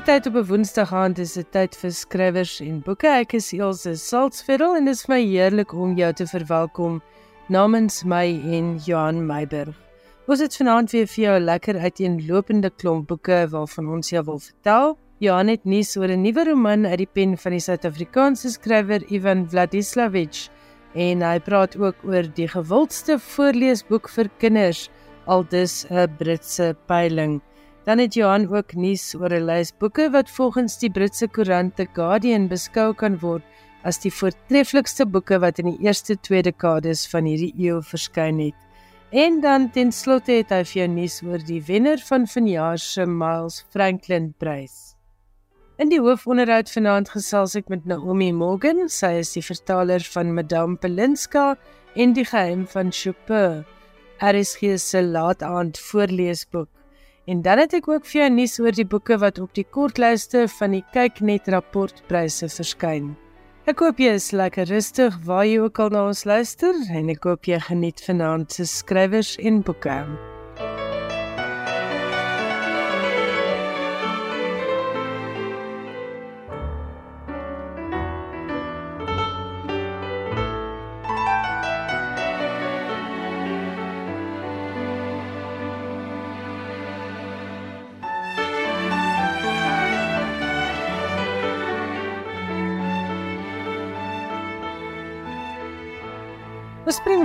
Hierdie tyd op 'n Woensdag aand is dit tyd vir skrywers en boeke. Ek is Elsje Salzveld en dit is my heerlik om jou te verwelkom namens my en Johan Meiberg. Ons het vanaand weer vir jou 'n lekker uiteenlopende klomp boeke waarvan ons jou wil vertel. Johan het nuus oor 'n nuwe roman uit die pen van die Suid-Afrikaanse skrywer Ivan Vladislavich en hy praat ook oor die gewildste voorleesboek vir kinders, aldus 'n Britse peiling. Dan het Johan ook nuus oor 'n lys boeke wat volgens die Britse koerant The Guardian beskou kan word as die voortreffelikste boeke wat in die eerste twee dekades van hierdie eeu verskyn het. En dan ten slotte het hy vir jou nuus oor die wenner van vanjaar se Miles Franklin Prys. In die hoofonderhoud vanaand gesels ek met Naomi Morgan, sy is die vertaler van Madame Pelinska en die geheim van Chopin. RSG se laataand voorleesboek. En dan het ek ook vir jou nuus oor die boeke wat op die kortlyste van die Kyknet rapportpryse verskyn. Ek hoop jy is lekker rustig waar jy ook al na ons luister en ek hoop jy geniet vanaand se skrywers en boeke.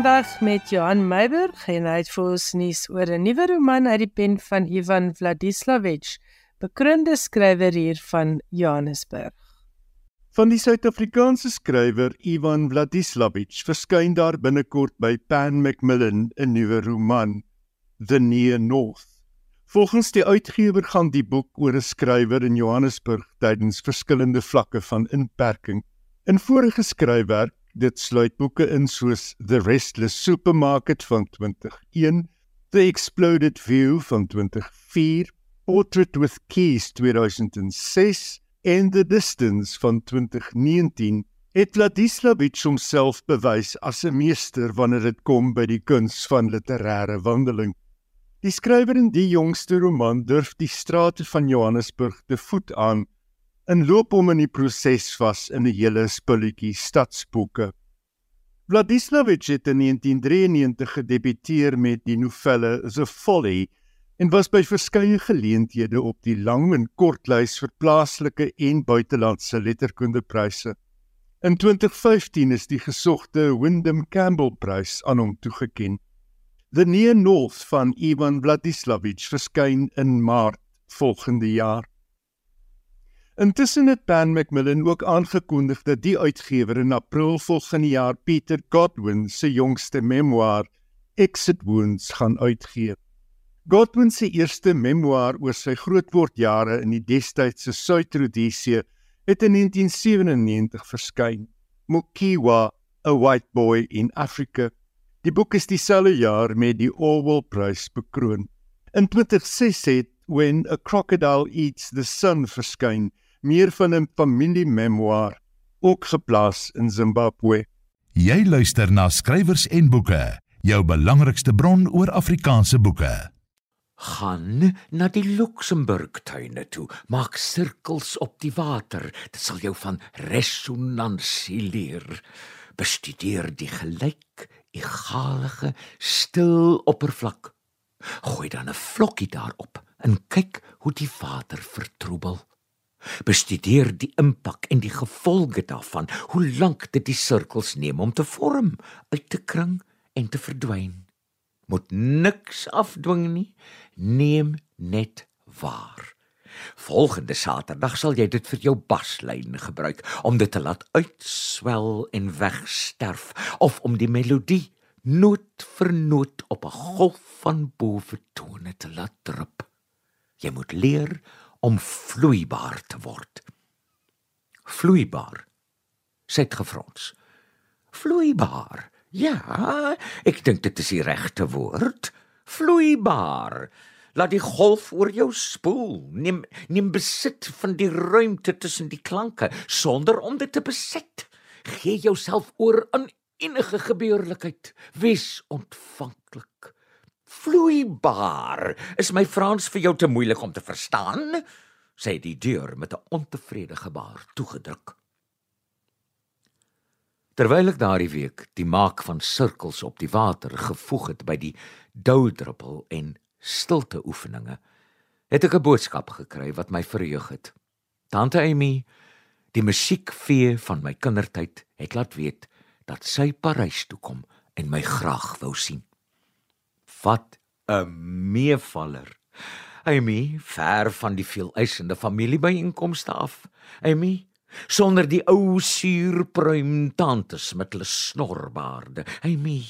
Weg met Johan Meiberg en hy het vir ons nuus oor 'n nuwe roman uit die pen van Ivan Vladislavich, bekroonde skrywer hier van Johannesburg. Van die Suid-Afrikaanse skrywer Ivan Vladislavich verskyn daar binnekort by Pan Macmillan 'n nuwe roman, The Near North. Volgens die uitgewer gaan die boek oor 'n skrywer in Johannesburg tydens verskillende vlakke van inperking. In vorige skryfwerk dit sluit boeke in soos The Restless Supermarket van 2001, The Exploded View van 2004, Portrait with Keys 2006 en The Distance van 2019. Het Vladislavich homself bewys as 'n meester wanneer dit kom by die kuns van literêre wandeling. Die skrywer in die jongste roman durf die strate van Johannesburg te voet aan en loop hom in die proses vas in 'n hele spulletjie stadsboeke. Vladislavich het in 1993 gedebuteer met die novelle The Folly en was by verskeie geleenthede op die lang en kortlys vir plaaslike en buitelandse letterkundepryse. In 2015 is die gesogte Wyndham Campbell Prys aan hom toegekend. The Near North van Ivan Vladislavich verskyn in Maart volgende jaar. Intussen het Pan Macmillan ook aangekondig dat die uitgewer in April volgende jaar Peter Godwin se jongste memoir Exit Wounds gaan uitgee. Godwin se eerste memoir oor sy grootwordjare in die destydse Suid-Rodesië het in 1997 verskyn. Mukiwa, a white boy in Africa. Die boek is dieselfde jaar met die Orwell Prys bekroon. In 2006 het When a Crocodile Eats the Sun verskyn meer van 'n familiememoir ook geplaas in Zimbabwe. Jy luister na skrywers en boeke, jou belangrikste bron oor Afrikaanse boeke. Gaan na die Luxemburg tuine toe, maak sirkels op die water. Dit sal jou van resonansie leer. Bestudeer die gelyk, egalige, stil oppervlak. Gooi dan 'n vlokkie daarop en kyk hoe die water vertroebel. Bestudeer die impak en die gevolge daarvan, hoe lank dit die sirkels neem om te vorm, uit te kring en te verdwyn. Moet niks afdwing nie, neem net waar. Volgende Saterdag sal jy dit vir jou baslyn gebruik om dit te laat uitswel en wegsterf of om die melodie noot vir noot op 'n golf van bowetone te laat drup. Jy moet leer om vloeibaar te word. Vloeibaar. Sê dit gefrons. Vloeibaar. Ja, ek dink dit is die regte woord. Vloeibaar. Laat die golf oor jou spoel. Neem neem besit van die ruimte tussen die klanke sonder om dit te beset. Gee jouself oor aan enige gebeurlikheid. Wees ontvanklik vloeibaar. Is my Frans vir jou te moeilik om te verstaan? Het die deur met 'n ontevrede gebaar toegedruk. Terwyl ek daardie week die maak van sirkels op die water gevoeg het by die doudruppel en stilte oefeninge, het ek 'n boodskap gekry wat my verheug het. Tante Amy, die musiekvee van my kindertyd, het laat weet dat sy Parys toe kom en my graag wou sien. Wat 'n meevaller. Amy, ver van die veeleisende familiebyeenkomste af. Amy, sonder die ou suurpruim tantes met hulle snorbaarde. Amy,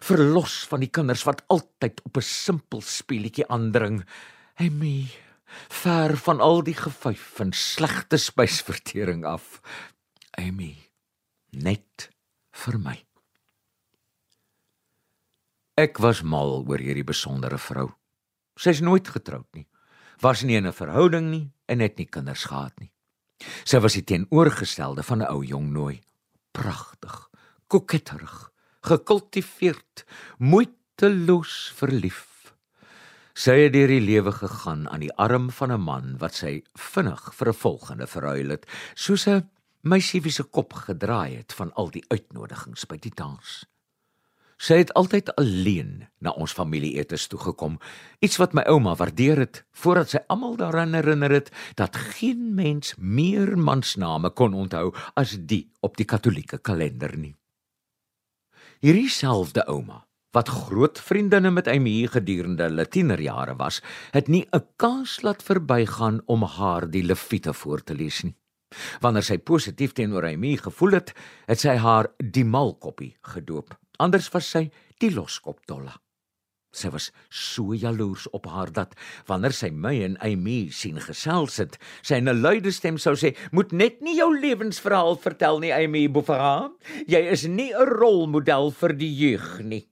verlos van die kinders wat altyd op 'n simpel speletjie aandring. Amy, ver van al die gevyf en slegte spysvertering af. Amy, net vir my. Ek was mal oor hierdie besondere vrou. Sy's nooit getroud nie. Was nie in 'n verhouding nie en het nie kinders gehad nie. Sy was die teenoorgestelde van 'n ou jong nooi. Pragtig, koketterig, gekultiveerd, moeiteloos verlief. Sy het deur die lewe gegaan aan die arm van 'n man wat sy vinnig vir 'n volgende verruil het, soos 'n meisie wie se kop gedraai het van al die uitnodigings by die dans. Sy het altyd alleen na ons familieetes toe gekom, iets wat my ouma waardeer het voordat sy almal daaraan herinner het dat geen mens meer mansname kon onthou as die op die katolieke kalender nie. Hierdie selfde ouma wat groot vriendinne met Amy gedurende hulle tienerjare was, het nie 'n kans laat verbygaan om haar die Lewiete voor te lees nie. Wanneer sy positief teenoor Amy gevoel het, het sy haar die malkoppie gedoop. Anders was sy die loskop dolla. Sy was so jaloers op haar dat wanneer sy my en Amy sien gesels het, sy in 'n luide stem sou sê: "Moet net nie jou lewensverhaal vertel nie, Amy Beaufort. Jy is nie 'n rolmodel vir die jeug nie."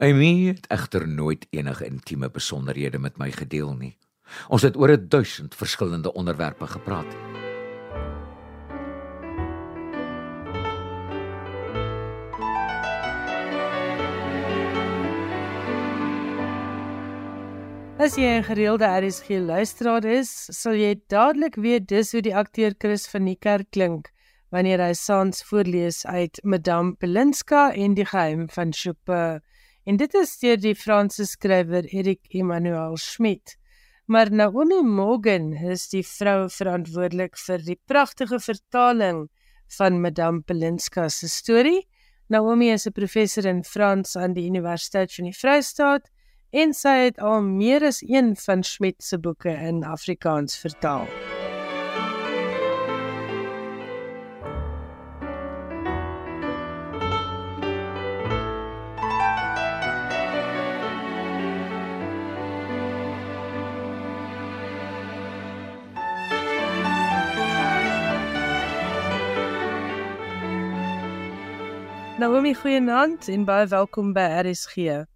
Amy het egter nooit enige intieme besonderhede met my gedeel nie. Ons het oor 'n duisend verskillende onderwerpe gepraat. As jy 'n gereelde RSG luisteraar is, sal jy dadelik weet dis hoe die akteur Chris van die kerk klink wanneer hy Sans voorlees uit Madame Pelinska en die geheim van Chopin. En dit is deur die Franse skrywer Eric Emmanuel Schmidt. Maar Naomi Morgan is die vrou verantwoordelik vir die pragtige vertaling van Madame Pelinska se storie. Naomi is 'n professor in Frans aan die Universiteit van die Vrystaat en sy het al meer as een van Schmidt se boeke in Afrikaans vertaal. Naomi, goeienaand en baie welkom by RSG.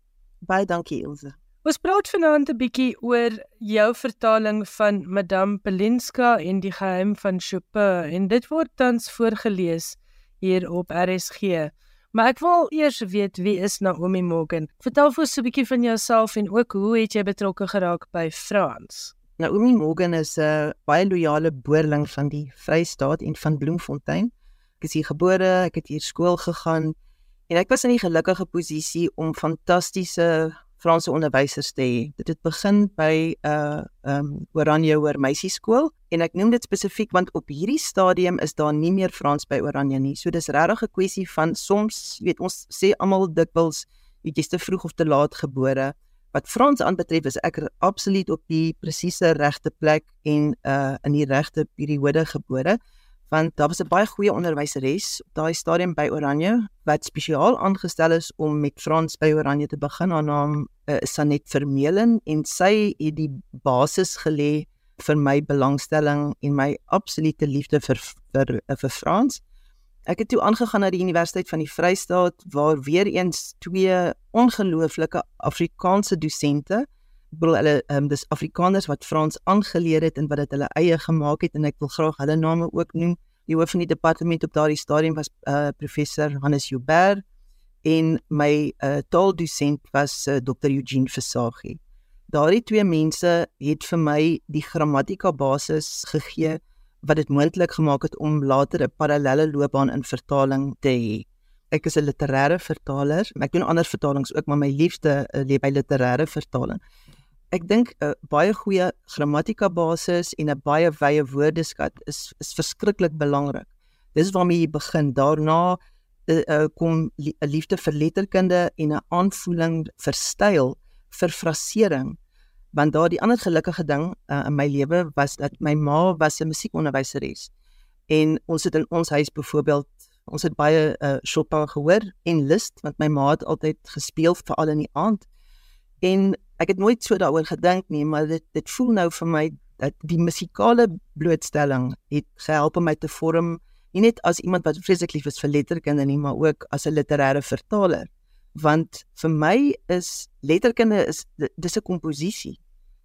Baie dankie Ilse. Ons praat vanaand 'n bietjie oor jou vertaling van Madame Pelinska en die geheim van Chopin en dit word tans voorgeles hier op RSG. Maar ek wil eers weet wie is Naomi Morgan? Vertel vir ons 'n bietjie van jouself en ook hoe het jy betrokke geraak by Frans? Naomi Morgan is 'n baie loyale boerling van die Vrystaat en van Bloemfontein. Ek is hier gebore, ek het hier skool gegaan En ek was in die gelukkige posisie om fantastiese Franse onderwysers te hê. Dit het begin by 'n uh, um Oranje Hoër Meisieskool en ek noem dit spesifiek want op hierdie stadium is daar nie meer Frans by Oranje nie. So dis regtig 'n kwessie van soms, weet ons sê almal dikwels jy's te vroeg of te laat gebore. Wat Frans aanbetref is ek absoluut op die presiese regte plek en uh in die regte periode gebore want daar was 'n baie goeie onderwyseres op daai stadium by Oranje wat spesiaal aangestel is om met Frans by Oranje te begin. Haar naam uh, is Sanet Vermeulen en sy het die basis gelê vir my belangstelling en my absolute liefde vir vir eh, vir Frans. Ek het toe aangegaan na die Universiteit van die Vrystaat waar weer eens twee ongelooflike Afrikaanse dosente bedoel hulle um, dis Afrikaners wat Frans aangeleer het en wat dit hulle eie gemaak het en ek wil graag hulle name ook noem. Die hoof van die departement op daardie stadium was uh, professor Hannes Joubert en my uh, taaldosent was uh, Dr Eugene Versaghi. daardie twee mense het vir my die grammatika basis gegee wat dit moontlik gemaak het om later 'n parallelle loopbaan in vertaling te hê. Ek is 'n literêre vertaler, ek doen ander vertalings ook, maar my liefde uh, lê by literêre vertaling. Ek dink 'n uh, baie goeie grammatika basis en 'n baie wye woordeskat is is verskriklik belangrik. Dis waarmee jy begin. Daarna uh, kom 'n liefde vir letterkunde en 'n aanvoeling vir styl, vir frasering want daardie ander gelukkige ding uh, in my lewe was dat my ma was 'n musiekonderwyseres en ons het in ons huis byvoorbeeld ons het baie uh, Chopin gehoor en Liszt want my ma het altyd gespeel veral in die aand en ek het nooit so daaroor gedink nie maar dit dit voel nou vir my dat die musikale blootstelling het gehelp om my te vorm nie net as iemand wat vreeslik lief is vir letterkunde nie maar ook as 'n literêre vertaler want vir my is letterkunde is dis 'n komposisie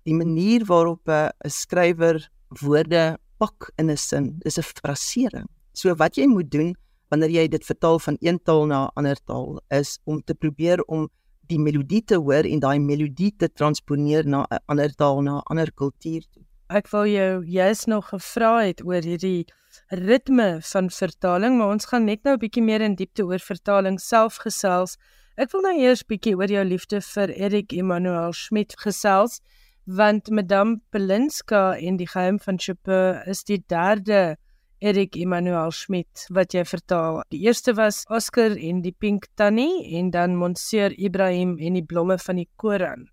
die manier waarop 'n skrywer woorde pak in 'n sin, is 'n frasering. So wat jy moet doen wanneer jy dit vertaal van een taal na 'n ander taal is om te probeer om die melodie te hoor en daai melodie te transponeer na 'n ander taal, na 'n ander kultuur toe. Ek wou jou jous nog gevra het oor hierdie ritme van vertaling, maar ons gaan net nou 'n bietjie meer in diepte oor vertaling self gesels. Ek wil nou eers bietjie oor jou liefde vir Erik Emanuel Schmidt gesels want Madame Belinska en die geheim van Chopin is die derde Erik Emanuel Schmidt wat jy vertaal. Die eerste was Oscar en die Pink Tannie en dan Monsieur Ibrahim en die blomme van die Koran.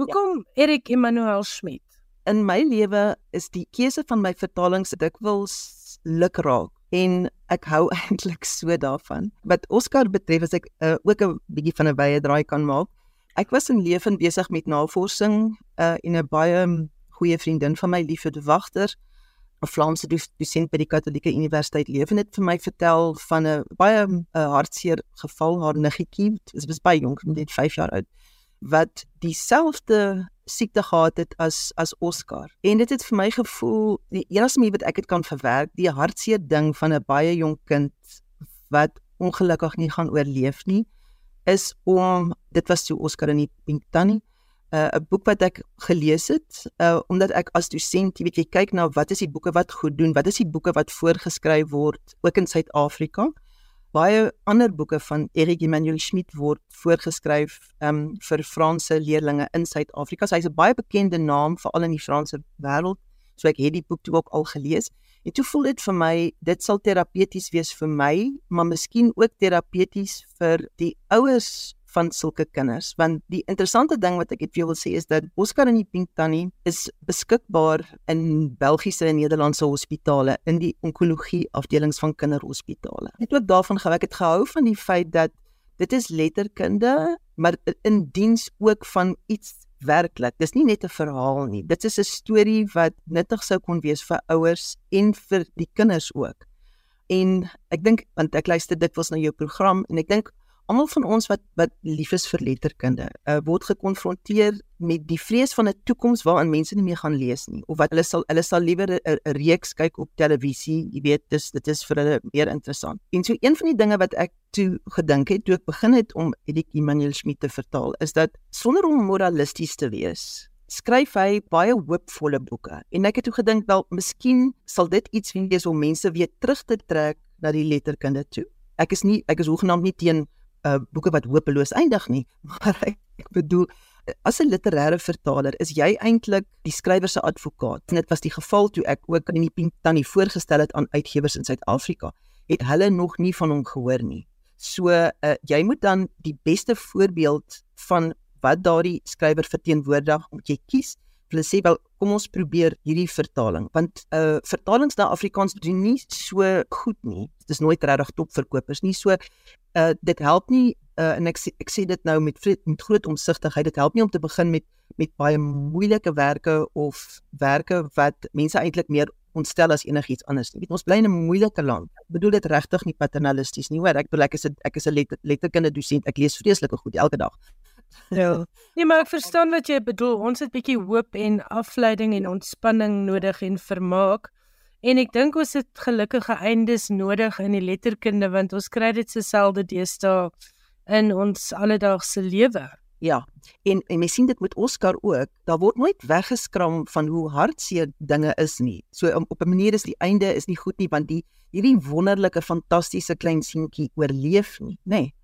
Hoekom ja. Erik Emanuel Schmidt? In my lewe is die keuse van my vertalings dikwels lukraak en ek hou eintlik so daarvan. Wat Oscar betref, as ek uh, ook 'n bietjie van 'n wye draai kan maak, Ek was in lewend besig met navorsing uh, en 'n baie goeie vriendin van my, Liefde Wagter, 'n Vlaamse dosent by die Katolieke Universiteit Leuven het vir my vertel van 'n baie uh, hartseer geval haar niggetjie, dit was baie jonk, net 5 jaar oud, wat dieselfde siekte gehad het as as Oscar. En dit het vir my gevoel die enigste manier wat ek dit kan verwerk, die hartseer ding van 'n baie jonk kind wat ongelukkig nie gaan oorleef nie is om dit was toe Oscar in die Pink Uh, 'n boek wat ek gelees het uh, omdat ek as dosent weet jy kyk na wat is die boeke wat goed doen wat is die boeke wat voorgeskryf word ook in Suid-Afrika. Baie ander boeke van Erik Emanuel Schmidt word voorgeskryf um, vir Franse leerders in Suid-Afrika. So hy's 'n baie bekende naam veral in die Franse wêreld. So ek het die boek toe ook al gelees. En toe voel dit vir my dit sal terapeuties wees vir my, maar miskien ook terapeuties vir die ouers van sulke kinders want die interessante ding wat ek het wil sê is dat Oscar en die Pink Tannie is beskikbaar in Belgiese en Nederlandse hospitale in die onkologie afdelings van kinderhospitale. Ek het ook daarvan gehou ek het gehou van die feit dat dit is letterkunde maar in diens ook van iets werklik. Dis nie net 'n verhaal nie. Dit is 'n storie wat nuttig sou kon wees vir ouers en vir die kinders ook. En ek dink want ek luister dikwels na jou program en ek dink almal van ons wat wat lief is vir letterkunde, uh, word gekonfronteer met die vrees van 'n toekoms waarin mense nie meer gaan lees nie of wat hulle sal hulle sal liewer 'n reeks kyk op televisie, jy weet, dis dit is vir hulle meer interessant. En so een van die dinge wat ek toe gedink het toe ek begin het om Edik Immanuel Schmidt te vertaal, is dat sonder om moralisties te wees, skryf hy baie hoopvolle boeke. En ek het toe gedink wel, miskien sal dit iets wees om mense weer terug te trek na die letterkunde toe. Ek is nie ek is hoegenaamd nie teen uh boeke wat hopeloos eindig nie, maar ek, ek bedoel as 'n literêre vertaler is jy eintlik die skrywer se advokaat. En dit was die geval toe ek ook in die Pink Tannie voorgestel het aan uitgewers in Suid-Afrika, het hulle nog nie van hom gehoor nie. So uh jy moet dan die beste voorbeeld van wat daardie skrywer verteenwoordig moet jy kies. Hulle sê wel kom ons probeer hierdie vertaling want uh vertalings na Afrikaans doen nie so goed nie. Dit is nooit regtig topverkopers nie. So uh dit help nie uh en ek ek sê dit nou met met groot omsigtigheid. Dit help nie om te begin met met baie moeilike werke of werke wat mense eintlik meer ontstel as enigiets anders nie. Weet ons bly in 'n moeilike land. Ek bedoel dit regtig nie paternalisties nie, hoor. Ek bedoel ek is 'n ek is 'n letterkunde dosent. Ek lees vreeslike goed elke dag. Ja. Nee, maar ek verstaan wat jy bedoel. Ons het bietjie hoop en afleiding en ontspanning nodig en vermaak. En ek dink ons het gelukkige eindes nodig in die letterkunde want ons kry dit se selde deesdae in ons alledaagse lewe. Ja. En en mens sien dit met Oscar ook. Daar word nooit weggeskram van hoe hartseer dinge is nie. So um, op 'n manier is die einde is nie goed nie want die hierdie wonderlike fantastiese klein seentjie oorleef nie, nê. Nee.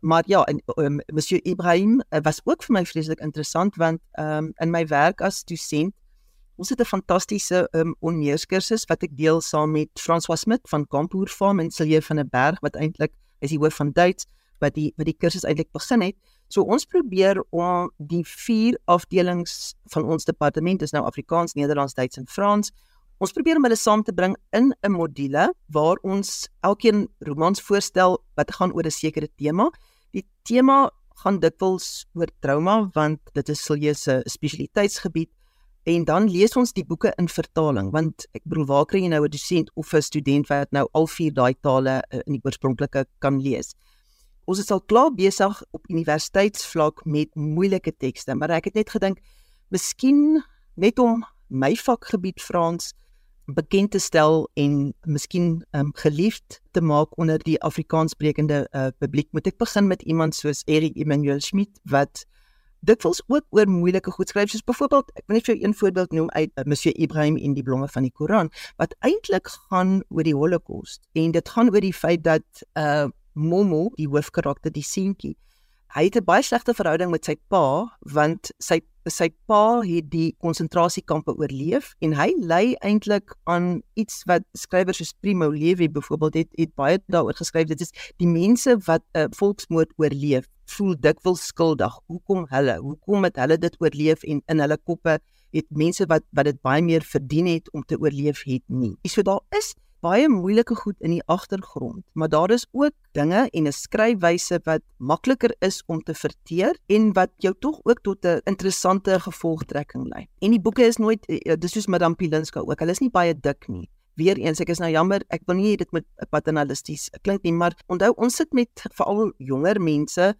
Maar ja, en um, Monsieur Ibrahim uh, was ook vir my vreeslik interessant want ehm um, in my werk as dosent ons het 'n fantastiese um, onmeerskursus wat ek deel saam met François Smit van Kampoer Farm en Silje van der Berg wat eintlik is die hoof van Duits wat die wat die kursus eintlik begin het. So ons probeer om die vier afdelings van ons departement, is nou Afrikaans, Nederlands, Duits en Frans, ons probeer om hulle saam te bring in 'n module waar ons elkeen romans voorstel wat gaan oor 'n sekere tema. Die tema gaan dikwels oor trauma want dit is Silje se spesialiteitsgebied. En dan lees ons die boeke in vertaling want ek bedoel waar kry jy nou 'n dosent of 'n student wat nou al vier daai tale uh, in die oorspronklike kan lees? Ons is al klaar besig op universiteitsvlak met moeilike tekste, maar ek het net gedink miskien net om my vakgebied Frans bekend te stel en miskien um, geliefd te maak onder die Afrikaanssprekende uh, publiek, moet ek begin met iemand soos Erik Emmanuel Schmidt wat dikwels ook oor moeilike goed skryf soos byvoorbeeld ek wil net vir jou een voorbeeld noem uit uh, Monsieur Ibrahim in die blomme van die Koran wat eintlik gaan oor die Holocaust en dit gaan oor die feit dat uh Momo, die hoofkarakter, die seentjie. Hy het 'n baie slegte verhouding met sy pa want sy sy pa het die konsentrasiekampe oorleef en hy ly eintlik aan iets wat skrywers soos Primo Levi byvoorbeeld het het baie daaroor geskryf. Dit is die mense wat 'n uh, volksmoord oorleef, voel dikwels skuldig. Hoekom hulle? Hoekom het hulle dit oorleef en in hulle koppe het mense wat wat dit baie meer verdien het om te oorleef het nie. So daar is baie moeilike goed in die agtergrond, maar daar is ook dinge en 'n skryfwyse wat makliker is om te verteer en wat jou tog ook tot 'n interessante gevolgtrekking lei. En die boeke is nooit eh, dis soos Madame Pilinska ook. Hulle is nie baie dik nie. Weereens, ek is nou jammer, ek wil nie dit met paternalisties klink nie, maar onthou ons sit met veral jonger mense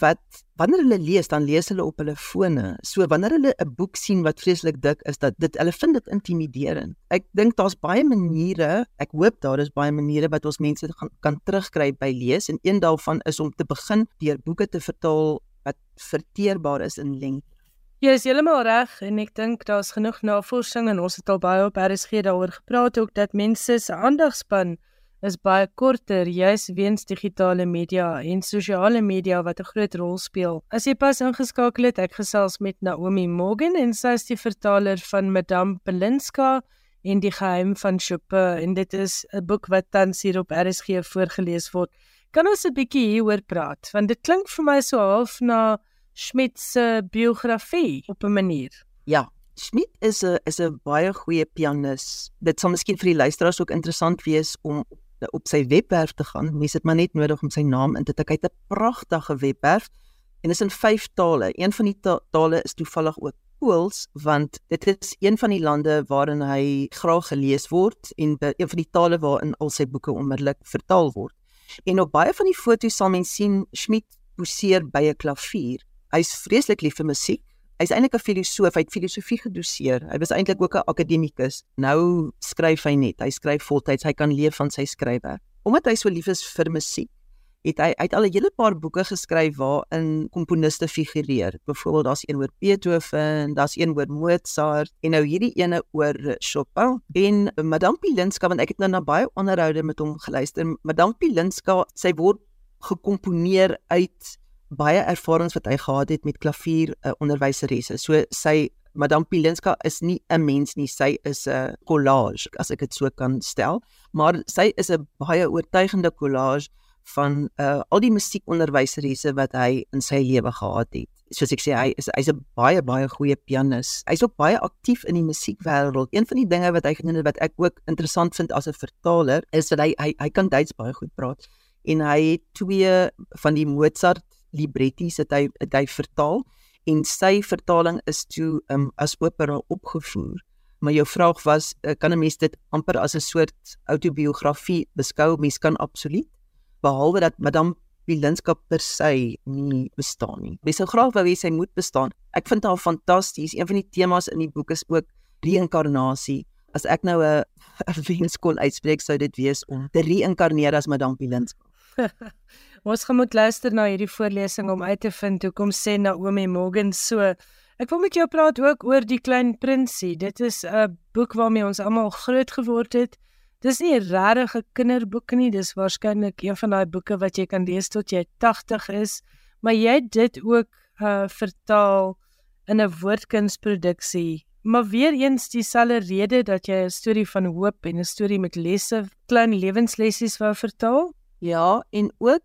wat wanneer hulle lees dan lees hulle op hulle fone. So wanneer hulle 'n boek sien wat vreeslik dik is, dat dit hulle vind dit intimiderend. Ek dink daar's baie maniere, ek hoop daar is baie maniere wat ons mense gaan kan terugkry by lees en een daarvan is om te begin deur boeke te vertaal wat verteerbaar is in lengte. Jy is heeltemal reg en ek dink daar's genoeg navorsing en ons het al baie op RSG daaroor gepraat ook dat mense se aandagspan is baie korter juis weens digitale media en sosiale media wat 'n groot rol speel. As jy pas ingeskakel het, ek gesels met Naomi Morgan en sy is die vertaler van Madame Belinska en die geheim van Chopin en dit is 'n boek wat tans hier op RSG voorgeles word. Kan ons 'n bietjie hieroor praat want dit klink vir my so half na Schmidt se biografie op 'n manier. Ja, Schmidt is 'n is 'n baie goeie pianis. Dit sal miskien vir die luisteraars ook interessant wees om op sy webwerf te gaan. Mense het maar net nodig om sy naam in te tik. Hy het 'n pragtige webwerf en is in 5 tale. Een van die ta tale is toevallig ook Pools want dit is een van die lande waarin hy graag gelees word en een van die tale waarin al sy boeke onmiddellik vertaal word. En op baie van die foto's sal mens sien Schmidt poseer by 'n klavier. Hy's vreeslik lief vir musiek Hy's eintlik 'n filosoof, hy het filosofie gedoseer. Hy was eintlik ook 'n akademikus. Nou skryf hy net. Hy skryf voltyds. Hy kan leef van sy skrywe. Omdat hy so lief is vir musiek, het hy uit al 'n hele paar boeke geskryf waarin komponiste figureer. Byvoorbeeld daar's een oor Beethoven, daar's een oor Mozart en nou hierdie ene oor Chopin en Madame Pilinska want ek het nou na baie onderhoude met hom geluister. Madame Pilinska, sy word gekomponeer uit baie ervarings wat hy gehad het met klavier uh, onderwyseresse. So sy Madame Pilinska is nie 'n mens nie, sy is 'n collage as ek dit so kan stel, maar sy is 'n baie oortuigende collage van uh, al die musiekonderwyseresse wat hy in sy lewe gehad het. Soos ek sê, hy is hy's 'n baie baie goeie pianis. Hy's ook baie aktief in die musiekwêreld. Een van die dinge wat hy gedoen het wat ek ook interessant vind as 'n vertaler, is dat hy hy hy kan Duits baie goed praat en hy het twee van die Mozart libretties het hy het hy vertaal en sy vertaling is toe um, as opera opgevoer. Maar jou vraag was uh, kan 'n mens dit amper as 'n soort autobiografie beskou? Mens kan absoluut behalwe dat Madame Pilinska per se nie bestaan nie. Mens sou graag wou hê sy moet bestaan. Ek vind haar fantasties. Een van die temas in die boek is ook reïnkarnasie. As ek nou 'n wens kon uitspreek sou dit wees om te reïnkarneer as Madame Pilinska. Ons gaan moet luister na hierdie voorlesing om uit te vind hoekom sê Naomi Morgan so. Ek wil met jou praat ook oor die klein prinsie. Dit is 'n boek waarmee ons almal groot geword het. Dis nie 'n regte kinderboek nie, dis waarskynlik een van daai boeke wat jy kan lees tot jy 80 is, maar jy het dit ook uh vertaal in 'n woordkunsproduksie. Maar weer eens dieselfde rede dat jy 'n storie van hoop en 'n storie met lesse, klein lewenslessies wou vertaal? Ja, en ook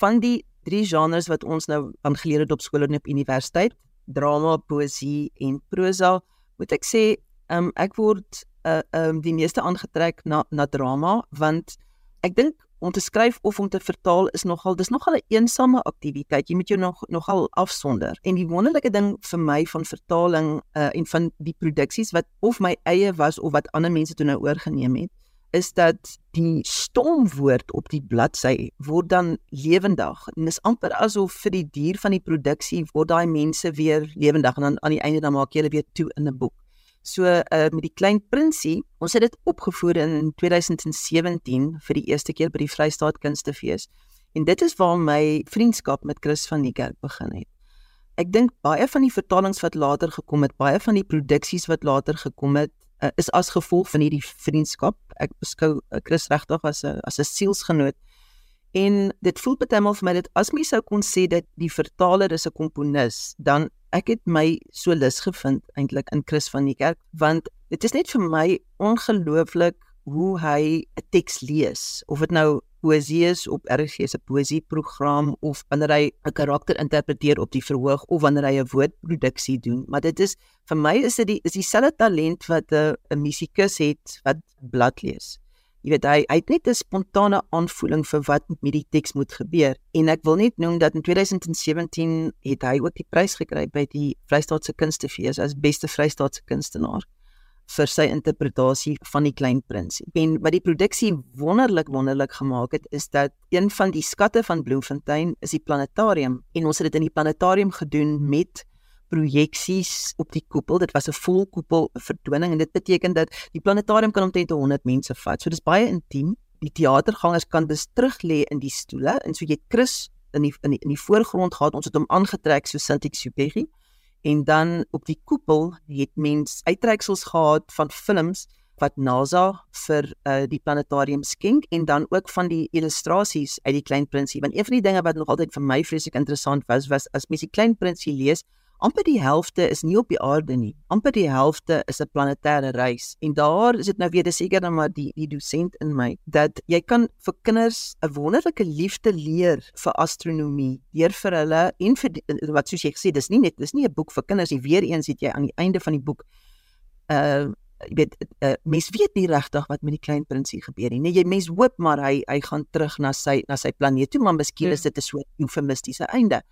van die drie genres wat ons nou aan geleer het op skool en op universiteit, drama, poësie en prosa, moet ek sê, um, ek word uh um die meeste aangetrek na na drama want ek dink om te skryf of om te vertaal is nogal dis nogal 'n een eensame aktiwiteit. Jy moet jou nog nogal afsonder. En die wonderlike ding vir my van vertaling uh en van die produksies wat of my eie was of wat ander mense toe nou oorgeneem het, is dat die stomwoord op die bladsy word dan lewendig. En dis amper asof vir die dier van die produksie word daai mense weer lewendig en dan aan die einde dan maak jy hulle weer toe in 'n boek. So uh met die klein prinsie, ons het dit opgevoer in 2017 vir die eerste keer by die Vrystaat Kunstefees. En dit is waar my vriendskap met Chris van die Kerk begin het. Ek dink baie van die vertalings wat later gekom het, baie van die produksies wat later gekom het, uh, is as gevolg van hierdie vriendskap. Ek beskou uh, Chris regtig as 'n as 'n sielsgenoot. En dit voel baie maal vir my dat as mens sou kon sê dat die vertaler is 'n komponis, dan ek het my so lus gevind eintlik in Chris van die Kerk want dit is net vir my ongelooflik hoe hy 'n teks lees of dit nou poesie is op RGS se poesieprogram of wanneer hy 'n karakter interpreteer op die verhoog of wanneer hy 'n woordproduksie doen. Maar dit is vir my is dit die is dieselfde talent wat 'n 'n musikus het wat blad lees. Jy weet hy hy het net 'n spontane aanvoeling vir wat met die teks moet gebeur. En ek wil net noem dat in 2017 het hy ook die prys gekry by die Vrystaatse Kunstefees as beste Vrystaatse kunstenaar vir sy interpretasie van die klein prinsie. En wat die produksie wonderlik wonderlik gemaak het is dat een van die skatte van Bloemfontein is die planetarium en ons het dit in die planetarium gedoen met projeksies op die koepel. Dit was 'n volkoepel vertoning en dit beteken dat die planetarium kan omtrent 100 mense vat. So dis baie intiem. Die teatergangers kan dus terug lê in die stoele en so jy Chris in die in die, in die voorgrond gehad. Ons het hom aangetrek so Saint-Exupéry en dan op die koepel het mens uittreksels gehad van films wat NASA vir uh, die planetarium skenk en dan ook van die illustrasies uit die klein prinsie. Want een van die dinge wat nog altyd vir my vreeslik interessant was was as mens die klein prinsie lees amper die helfte is nie op die aarde nie. Amper die helfte is 'n planetêre reis. En daar is dit nou weer seker dan maar die die dosent in my dat jy kan vir kinders 'n wonderlike liefde leer vir astronomie deur vir hulle en vir wat soos jy gesê dis nie net dis nie 'n boek vir kinders nie. Weer eens het jy aan die einde van die boek uh jy weet uh, mens weet nie regtig wat met die klein prinsie gebeur nie. Nee, jy mens hoop maar hy hy gaan terug na sy na sy planeet toe, maar miskien is dit 'n soort eufemistiese einde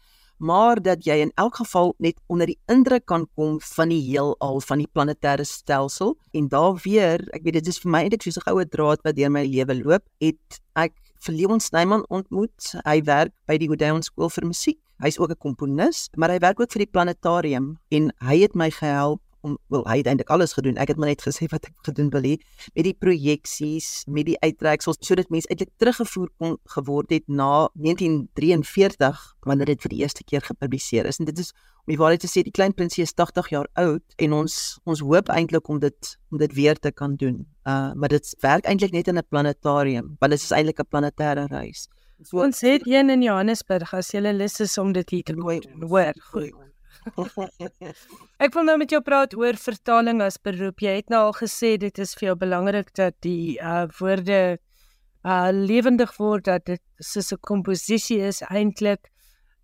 maar dat jy in elk geval net onder die indruk kan kom van die heelal van die planetêre stelsel. En daar weer ek weet dit is vir my eintlik soos 'n goue draad wat deur my lewe loop het ek vir Leon Snyman ontmoet. Hy werk by die Odeon skool vir musiek. Hy's ook 'n komponis maar hy werk ook vir die planetarium en hy het my gehelp om wel hy het eintlik alles gedoen. Ek het maar net gesê wat ek gedoen wil hê met die projeksies, met die uittreksels sodat mense eintlik teruggevoer kon geword het na 1943 wanneer dit vir die eerste keer gepubliseer is. En dit is om die waarheid te sê, die klein prinsie is 80 jaar oud en ons ons hoop eintlik om dit om dit weer te kan doen. Uh maar dit werk eintlik net in 'n planetarium, want dit is eintlik 'n planetêre reis. So ons het een in Johannesburg as jy lus is om dit hier te doen. Hoor, goed. Ek wil nou met jou praat oor vertaling as beroep. Jy het nou al gesê dit is vir jou belangrik dat die uh woorde uh lewendig word dat dit soos 'n komposisie is eintlik.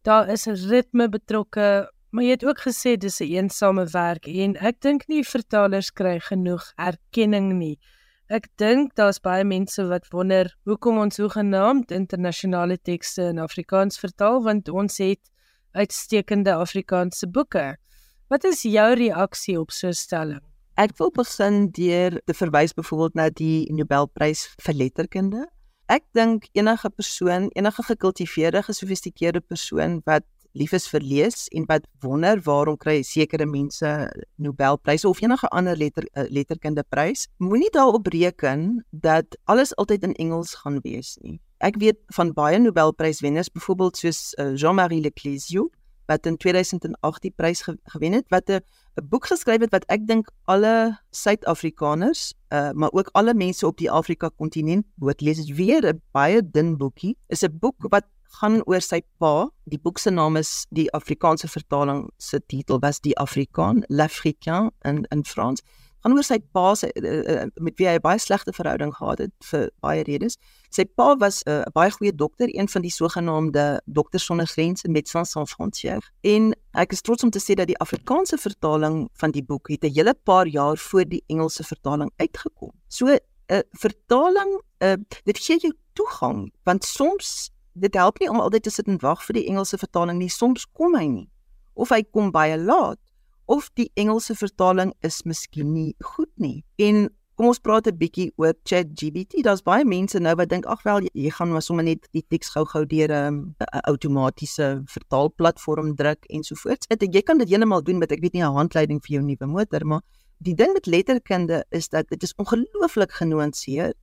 Daar is 'n ritme betrokke, maar jy het ook gesê dis 'n een eensame werk en ek dink nie vertalers kry genoeg erkenning nie. Ek dink daar's baie mense wat wonder hoekom ons hoegenaamd internasionale tekste in Afrikaans vertaal want ons het uitstekende Afrikaanse boeke. Wat is jou reaksie op so 'n stelling? Ek wil begin deur te verwys byvoorbeeld na die Nobelprys vir letterkunde. Ek dink enige persoon, enige gekultiveerde, gesofistikeerde persoon wat lief is vir lees en wat wonder waarom kry sekere mense Nobelpryse of enige ander letter eh, letterkunde prys, moenie daarop reken dat alles altyd in Engels gaan wees nie. Ek weet van baie Nobelpryswenners, byvoorbeeld soos uh, Jean-Marie Leclésio wat in 2008 die prys ge gewen het wat 'n boek geskryf het wat ek dink alle Suid-Afrikaners, uh, maar ook alle mense op die Afrika kontinent moet lees. Dit weer 'n baie dun boekie. Is 'n boek wat gaan oor sy pa. Die boek se naam is die Afrikaanse vertaling se titel was Die Afrikaan, L'Africain in in Frans gaan oor sy pa se uh, met wie hy 'n baie slegte verhouding gehad het vir baie redes. Sy pa was 'n uh, baie goeie dokter, een van die sogenaamde dokters sonder grense met Sans Frontières. En ek is trots om te sê dat die Afrikaanse vertaling van die boek het 'n hele paar jaar voor die Engelse vertaling uitgekom. So 'n uh, vertaling, uh, dit gee jou toegang want soms dit help nie om altyd te sit en wag vir die Engelse vertaling nie. Soms kom hy nie of hy kom baie laat of die Engelse vertaling is miskien nie goed nie. En kom ons praat 'n bietjie oor ChatGPT. Daar's baie mense nou wat dink ag wel jy gaan maar sommer net die teks gou-gou deur 'n um, outomatiese vertaalplatform druk en so voort. Dit jy kan dit heeltemal doen met ek weet nie 'n handleiding vir jou nuwe motor, maar die ding met letterkunde is dat dit is ongelooflik genuanceerd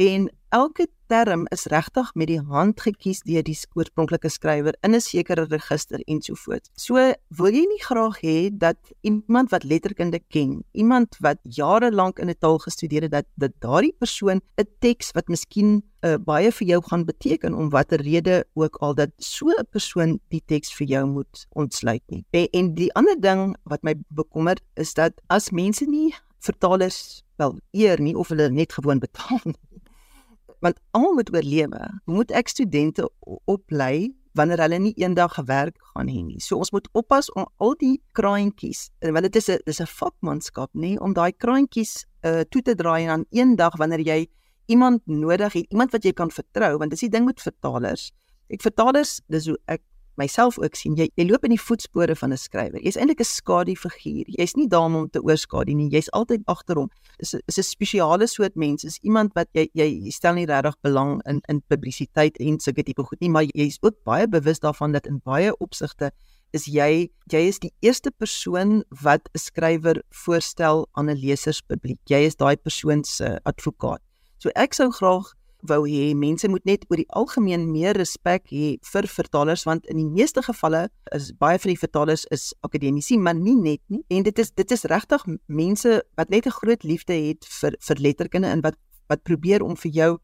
en elke term is regtig met die hand gekies deur die oorspronklike skrywer in 'n sekere register ensovoorts. So wil jy nie graag hê dat iemand wat letterkunde ken, iemand wat jare lank in 'n taal gestudeer het dat dit daardie persoon 'n teks wat miskien uh, baie vir jou gaan beteken om watter rede ook al dat so 'n persoon die teks vir jou moet ontsluit nie. En, en die ander ding wat my bekommer is dat as mense nie vertalers wel eer nie of hulle net gewoon betaal nie want almal moet oorlewe. Moet ek studente oplei wanneer hulle nie eendag gewerk gaan hê nie? So ons moet oppas om al die kraantjies, want dit is 'n dis 'n vakmanskap, nê, om daai kraantjies uh toe te draai en dan eendag wanneer jy iemand nodig het, iemand wat jy kan vertrou, want dis die ding met vertalers. Ek vertalers, dis hoe ek myself ook sien jy jy loop in die voetspore van 'n skrywer. Jy's eintlik 'n skadu figuur. Jy's nie daar om te oorskadu nie. Jy's altyd agter hom. Dis is 'n spesiale soort mens. Is iemand wat jy jy stel nie regtig belang in in publisiteit en sulke tipe goed nie, maar jy's ook baie bewus daarvan dat in baie opsigte is jy jy is die eerste persoon wat 'n skrywer voorstel aan 'n leserspubliek. Jy is daai persoon se advokaat. So ek sou graag wou hê mense moet net oor die algemeen meer respek hê vir vertalers want in die meeste gevalle is baie van die vertalers is akademici maar nie net nie. En dit is dit is regtig mense wat net 'n groot liefde het vir vir letterkunde en wat wat probeer om vir jou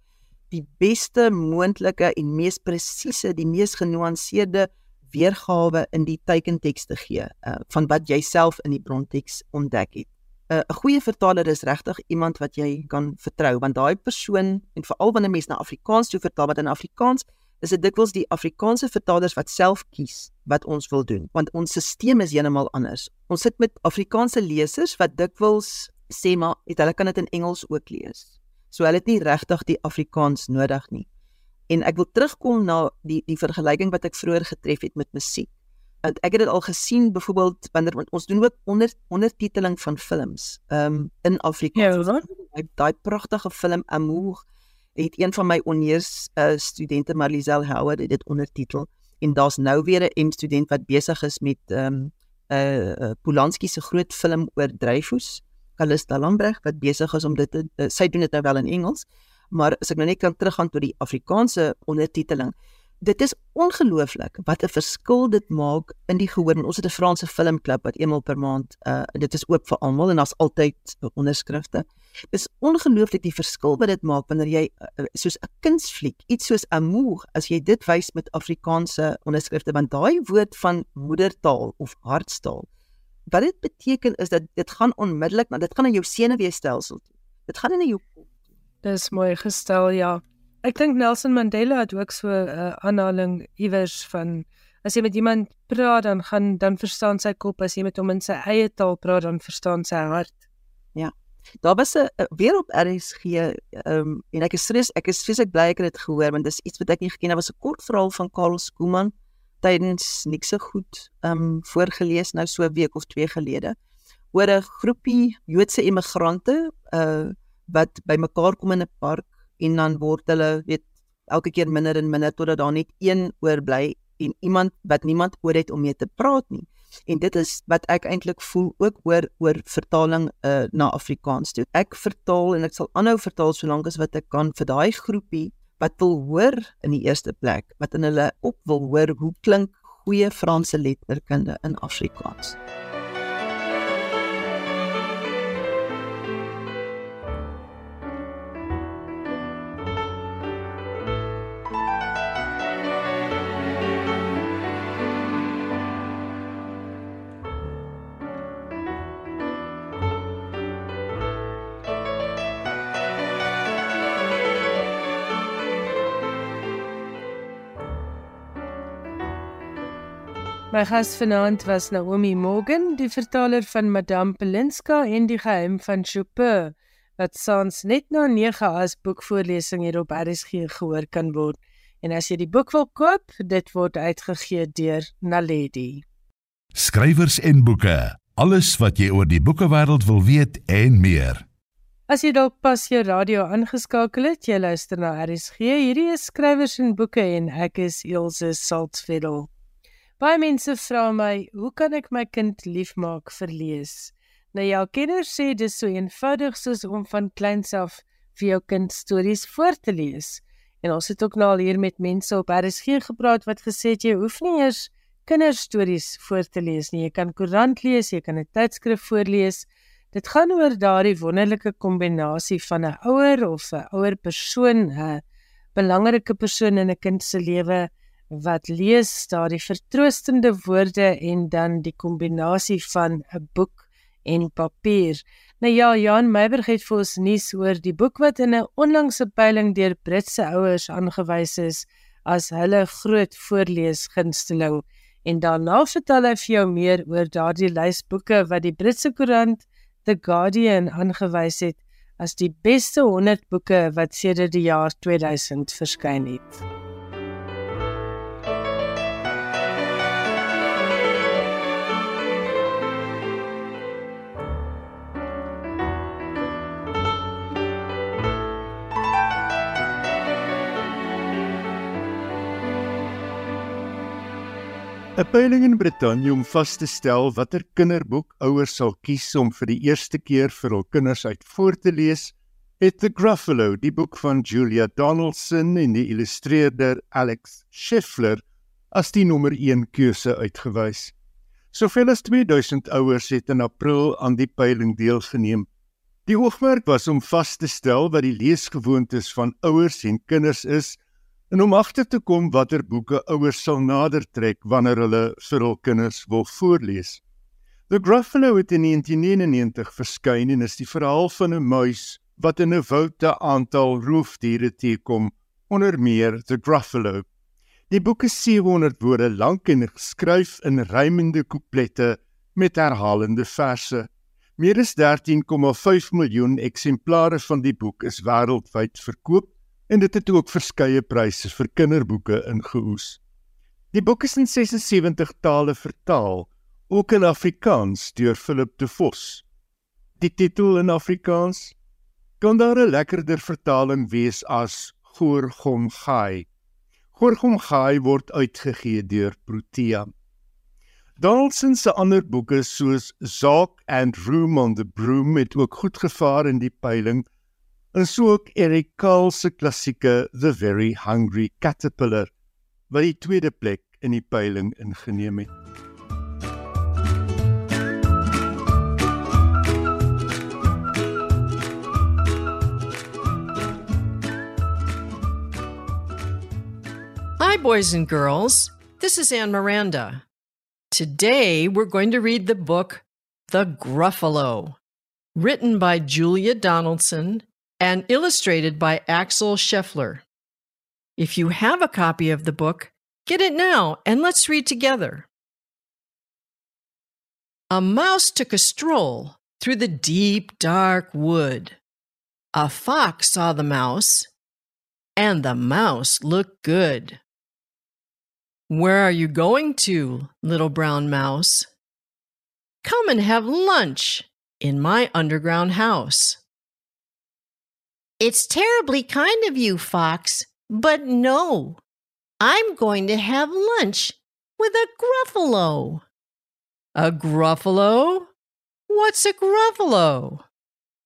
die beste moontlike en mees presiese die mees genuanceerde weergawe in die teikenteks te gee uh, van wat jy self in die bronteks ontdek het 'n uh, goeie vertaler is regtig iemand wat jy kan vertrou want daai persoon en veral wanneer mense na Afrikaans toe vertaal wat in Afrikaans is dit dikwels die Afrikaanse vertalers wat self kies wat ons wil doen want ons stelsel is heeltemal anders. Ons sit met Afrikaanse lesers wat dikwels sê maar het hulle kan dit in Engels ook lees. So hulle het nie regtig die Afrikaans nodig nie. En ek wil terugkom na die die vergelyking wat ek vroeër getref het met musiek ek het dit al gesien byvoorbeeld wanneer ons doen ook onder ondertiteling van films um in Afrika. Ja, daai pragtige film Amour het een van my onneers uh, studente Marliesel Howard het dit ondertitel en daar's nou weer 'n student wat besig is met um uh, Polanski se groot film oor Dreyfus, Calista Lambreg wat besig is om dit te, uh, sy doen dit nou wel in Engels, maar as ek nou net kan teruggaan tot die Afrikaanse ondertiteling dit is ongelooflik wat 'n verskil dit maak in die gehoor. Ons het 'n Franse filmklub wat eenmal per maand uh dit is oop vir almal en daar's altyd onderskrifte. Dit is ongelooflik die verskil wat dit maak wanneer jy uh, soos 'n kunsfliek, iets soos Amour, as jy dit wys met Afrikaanse onderskrifte want daai woord van moedertaal of hartstaal wat dit beteken is dat dit gaan onmiddellik, maar dit gaan in jou senuweestelsel toe. Dit gaan in jou kop. Dis mooi gestel, ja. Ek dink Nelson Mandela het ook so 'n uh, aanhaling iewers van as jy met iemand praat dan gaan dan verstaan sy kop as jy met hom in sy eie taal praat dan verstaan sy hart. Ja. Daar was 'n weer op RSG ehm um, en ek is stres ek is vreeslik bly ek het dit gehoor want dis iets wat ek nie geken het. Daar was 'n kort verhaal van Karl Skooman tydens niks so goed ehm um, voorgeles nou so 'n week of twee gelede oor 'n groepie Joodse immigrante uh wat bymekaar kom in 'n park en dan word hulle weet elke keer minder en minder totdat daar net een oorbly en iemand wat niemand oor het om mee te praat nie. En dit is wat ek eintlik voel ook oor oor vertaling uh, na Afrikaans toe. Ek vertaal en ek sal aanhou vertaal solank as wat ek kan vir daai groepie wat wil hoor in die eerste plek, wat in hulle op wil hoor hoe klink goeie Franse letterkunde in Afrikaans. My gas vanaand was Naomi Morgan, die vertaler van Madame Pelinska en die geheim van Chopin, wat saans net na 9 as boekvoorlesing hier op RSG gehoor kan word. En as jy die boek wil koop, dit word uitgegee deur Naledi. Skrywers en boeke, alles wat jy oor die boekewêreld wil weet en meer. As jy dalk pas jou radio aangeskakel het, jy luister na RSG. Hierdie is Skrywers en boeke en ek is Elsje Saltzfeld. Baie mense vra my, hoe kan ek my kind liefmaak vir lees? Nou ja, kinders sê dis so eenvoudig soos om van kleins af vir jou kind stories voor te lees. En ons het ook nou al hier met mense op RSG gepraat wat gesê het jy hoef nie eers kinderstories voor te lees nie. Jy kan koerant lees, jy kan 'n tydskrif voorlees. Dit gaan oor daardie wonderlike kombinasie van 'n ouer of 'n ouer persoon, 'n belangrike persoon in 'n kind se lewe wat lees daardie vertroostende woorde en dan die kombinasie van 'n boek en papier. Nou ja, Jan Meiberg het vir ons nuus oor die boek wat in 'n onlangse peiling deur Britse ouers aangewys is as hulle groot voorlees gunsteling. En daarna vertel hy vir jou meer oor daardie lys boeke wat die Britse koerant The Guardian aangewys het as die beste 100 boeke wat sedert die jaar 2000 verskyn het. 'n Peiling in Brittanje om vas te stel watter kinderboek ouers sal kies om vir die eerste keer vir hul kinders uit voor te lees, het The Gruffalo, die boek van Julia Donaldson en die illustreerder Alex Scheffler, as die nommer 1 keuse uitgewys. Soveel as 2000 ouers het in April aan die peiling deelgeneem. Die oogmerk was om vas te stel wat die leesgewoontes van ouers en kinders is en om agter te kom watter boeke ouers sal nader trek wanneer hulle vir hul kinders wil voorlees. The Gruffalo het in 1999 verskyn en is die verhaal van 'n muis wat in 'n woud 'n aantal roofdiere teekom, onder meer the Gruffalo. Die boek is 700 woorde lank en geskryf in rymende couplette met herhalende verse. Meer as 13,5 miljoen eksemplare van die boek is wêreldwyd verkoop en dit het ook verskeie pryse vir kinderboeke ingeoes. Die boek is in 76 tale vertaal, ook in Afrikaans deur Philip de Vos. Die titel in Afrikaans kan daar 'n lekkerder vertaling wees as Gorgom Gai. Gorgom Gai word uitgegee deur Protea. Donaldson se ander boeke soos Zak and Room on the Broom het ook goed gevaar in die peiling en so ook Eric Carle se klassieke The Very Hungry Caterpillar wat die tweede plek in die peiling ingeneem het. Hi, boys and girls. This is Anne Miranda. Today we're going to read the book The Gruffalo, written by Julia Donaldson and illustrated by Axel Scheffler. If you have a copy of the book, get it now and let's read together. A mouse took a stroll through the deep, dark wood. A fox saw the mouse, and the mouse looked good. Where are you going to, little brown mouse? Come and have lunch in my underground house. It's terribly kind of you, Fox, but no. I'm going to have lunch with a gruffalo. A gruffalo? What's a gruffalo?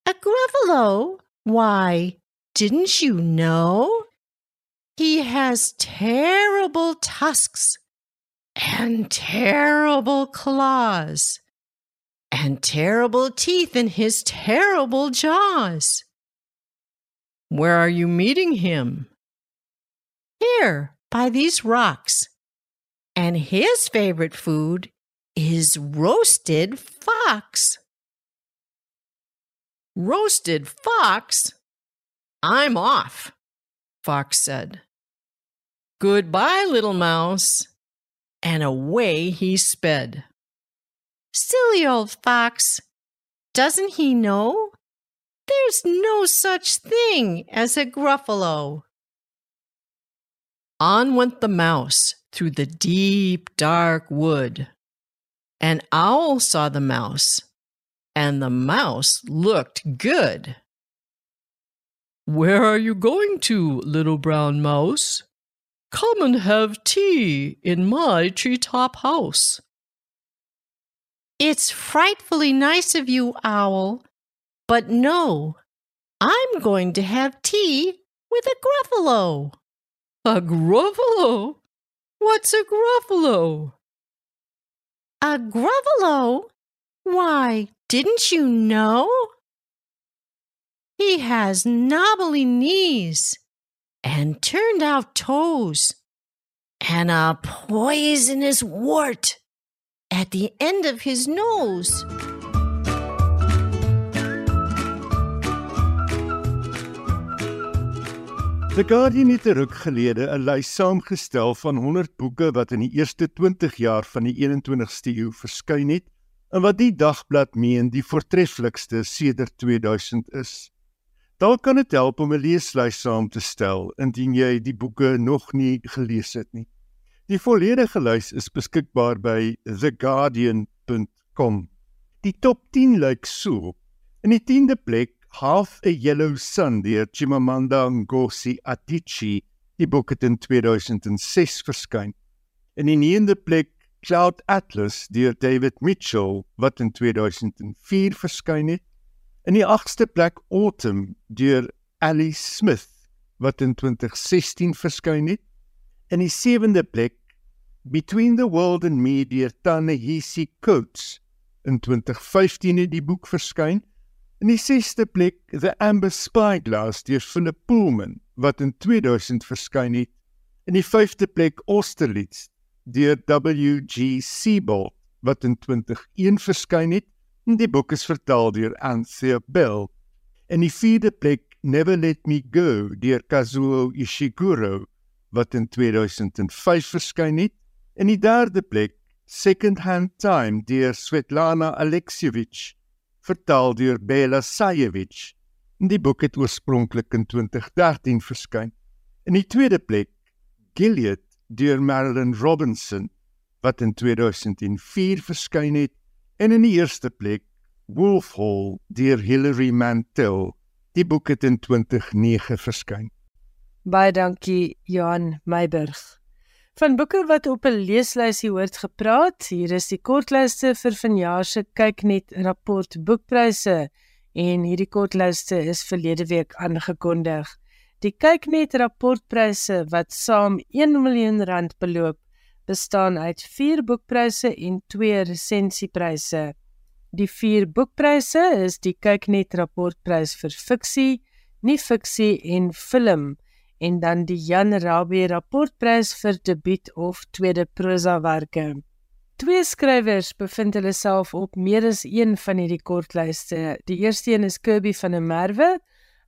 A gruffalo? Why, didn't you know? He has terrible tusks and terrible claws and terrible teeth in his terrible jaws. Where are you meeting him? Here, by these rocks. And his favorite food is roasted fox. Roasted fox? I'm off, Fox said. Goodbye, little mouse. And away he sped. Silly old fox. Doesn't he know? There's no such thing as a gruffalo. On went the mouse through the deep, dark wood. An owl saw the mouse, and the mouse looked good. Where are you going to, little brown mouse? Come and have tea in my treetop house. It's frightfully nice of you, Owl, but no, I'm going to have tea with a gruffalo. A gruffalo? What's a gruffalo? A gruffalo? Why, didn't you know? He has knobbly knees and turned out toes and a poisonous wart at the end of his nose. The Guardian het 'n ruk gelede 'n lys saamgestel van 100 boeke wat in die eerste 20 jaar van die 21ste eeu verskyn het en wat die dagblad meen die voortreffelikste sedert 2000 is. Dalk kan dit help om 'n leeslys saam te stel indien jy die boeke nog nie gelees het nie. Die volledige lys is beskikbaar by theguardian.com. Die top 10 lyk so: In die 10de plek Half a Yellow Sun deur Chimamanda Ngozi Adichie. Die boek het in 2006 verskyn. In die 9de plek Cloud Atlas deur David Mitchell wat in 2004 verskyn het. In die 8ste plek Autumn deur Alice Smith wat in 2016 verskyn het. In die 7de plek Between the World and Me deur Ta-Nehisi Coates in 2015 het die boek verskyn. In die 6ste plek The Amber Spyglass deur Philip Pullman wat in 2000 verskyn het. In die 5ste plek Austerlitz deur W.G. Sebald wat in 2001 verskyn het. En die boek is vertaal deur Anthea Bell. In die 4de plek Never Let Me Go deur Kazuo Ishiguro wat in 2005 verskyn het. In die 3de plek Second Hand Time deur Svetlana Alexievich vertaal deur Bela Sayevich. Die boek het oorspronklik in 2013 verskyn. In die tweede plek Gilead deur Marilyn Robinson wat in 2004 verskyn het en in die eerste plek Wolf Hall deur Hilary Mantel. Die boek het in 2009 verskyn. Baie dankie Johan Meiburg. Van boeke wat op 'n leeslysie hoort gepraat, hier is die kortlyste vir vanjaar se kyknet rapport boekpryse en hierdie kortlyste is verlede week aangekondig. Die kyknet rapportpryse wat saam 1 miljoen rand beloop, bestaan uit 4 boekpryse en 2 resensiepryse. Die 4 boekpryse is die kyknet rapportprys vir fiksie, nie fiksie en film en dan die Jan Rabie rapportprys vir debuut of tweede prosawerke. Twee skrywers bevind hulle self op meer as een van hierdie kortlyste. Die eerste een is Kirby van der Merwe.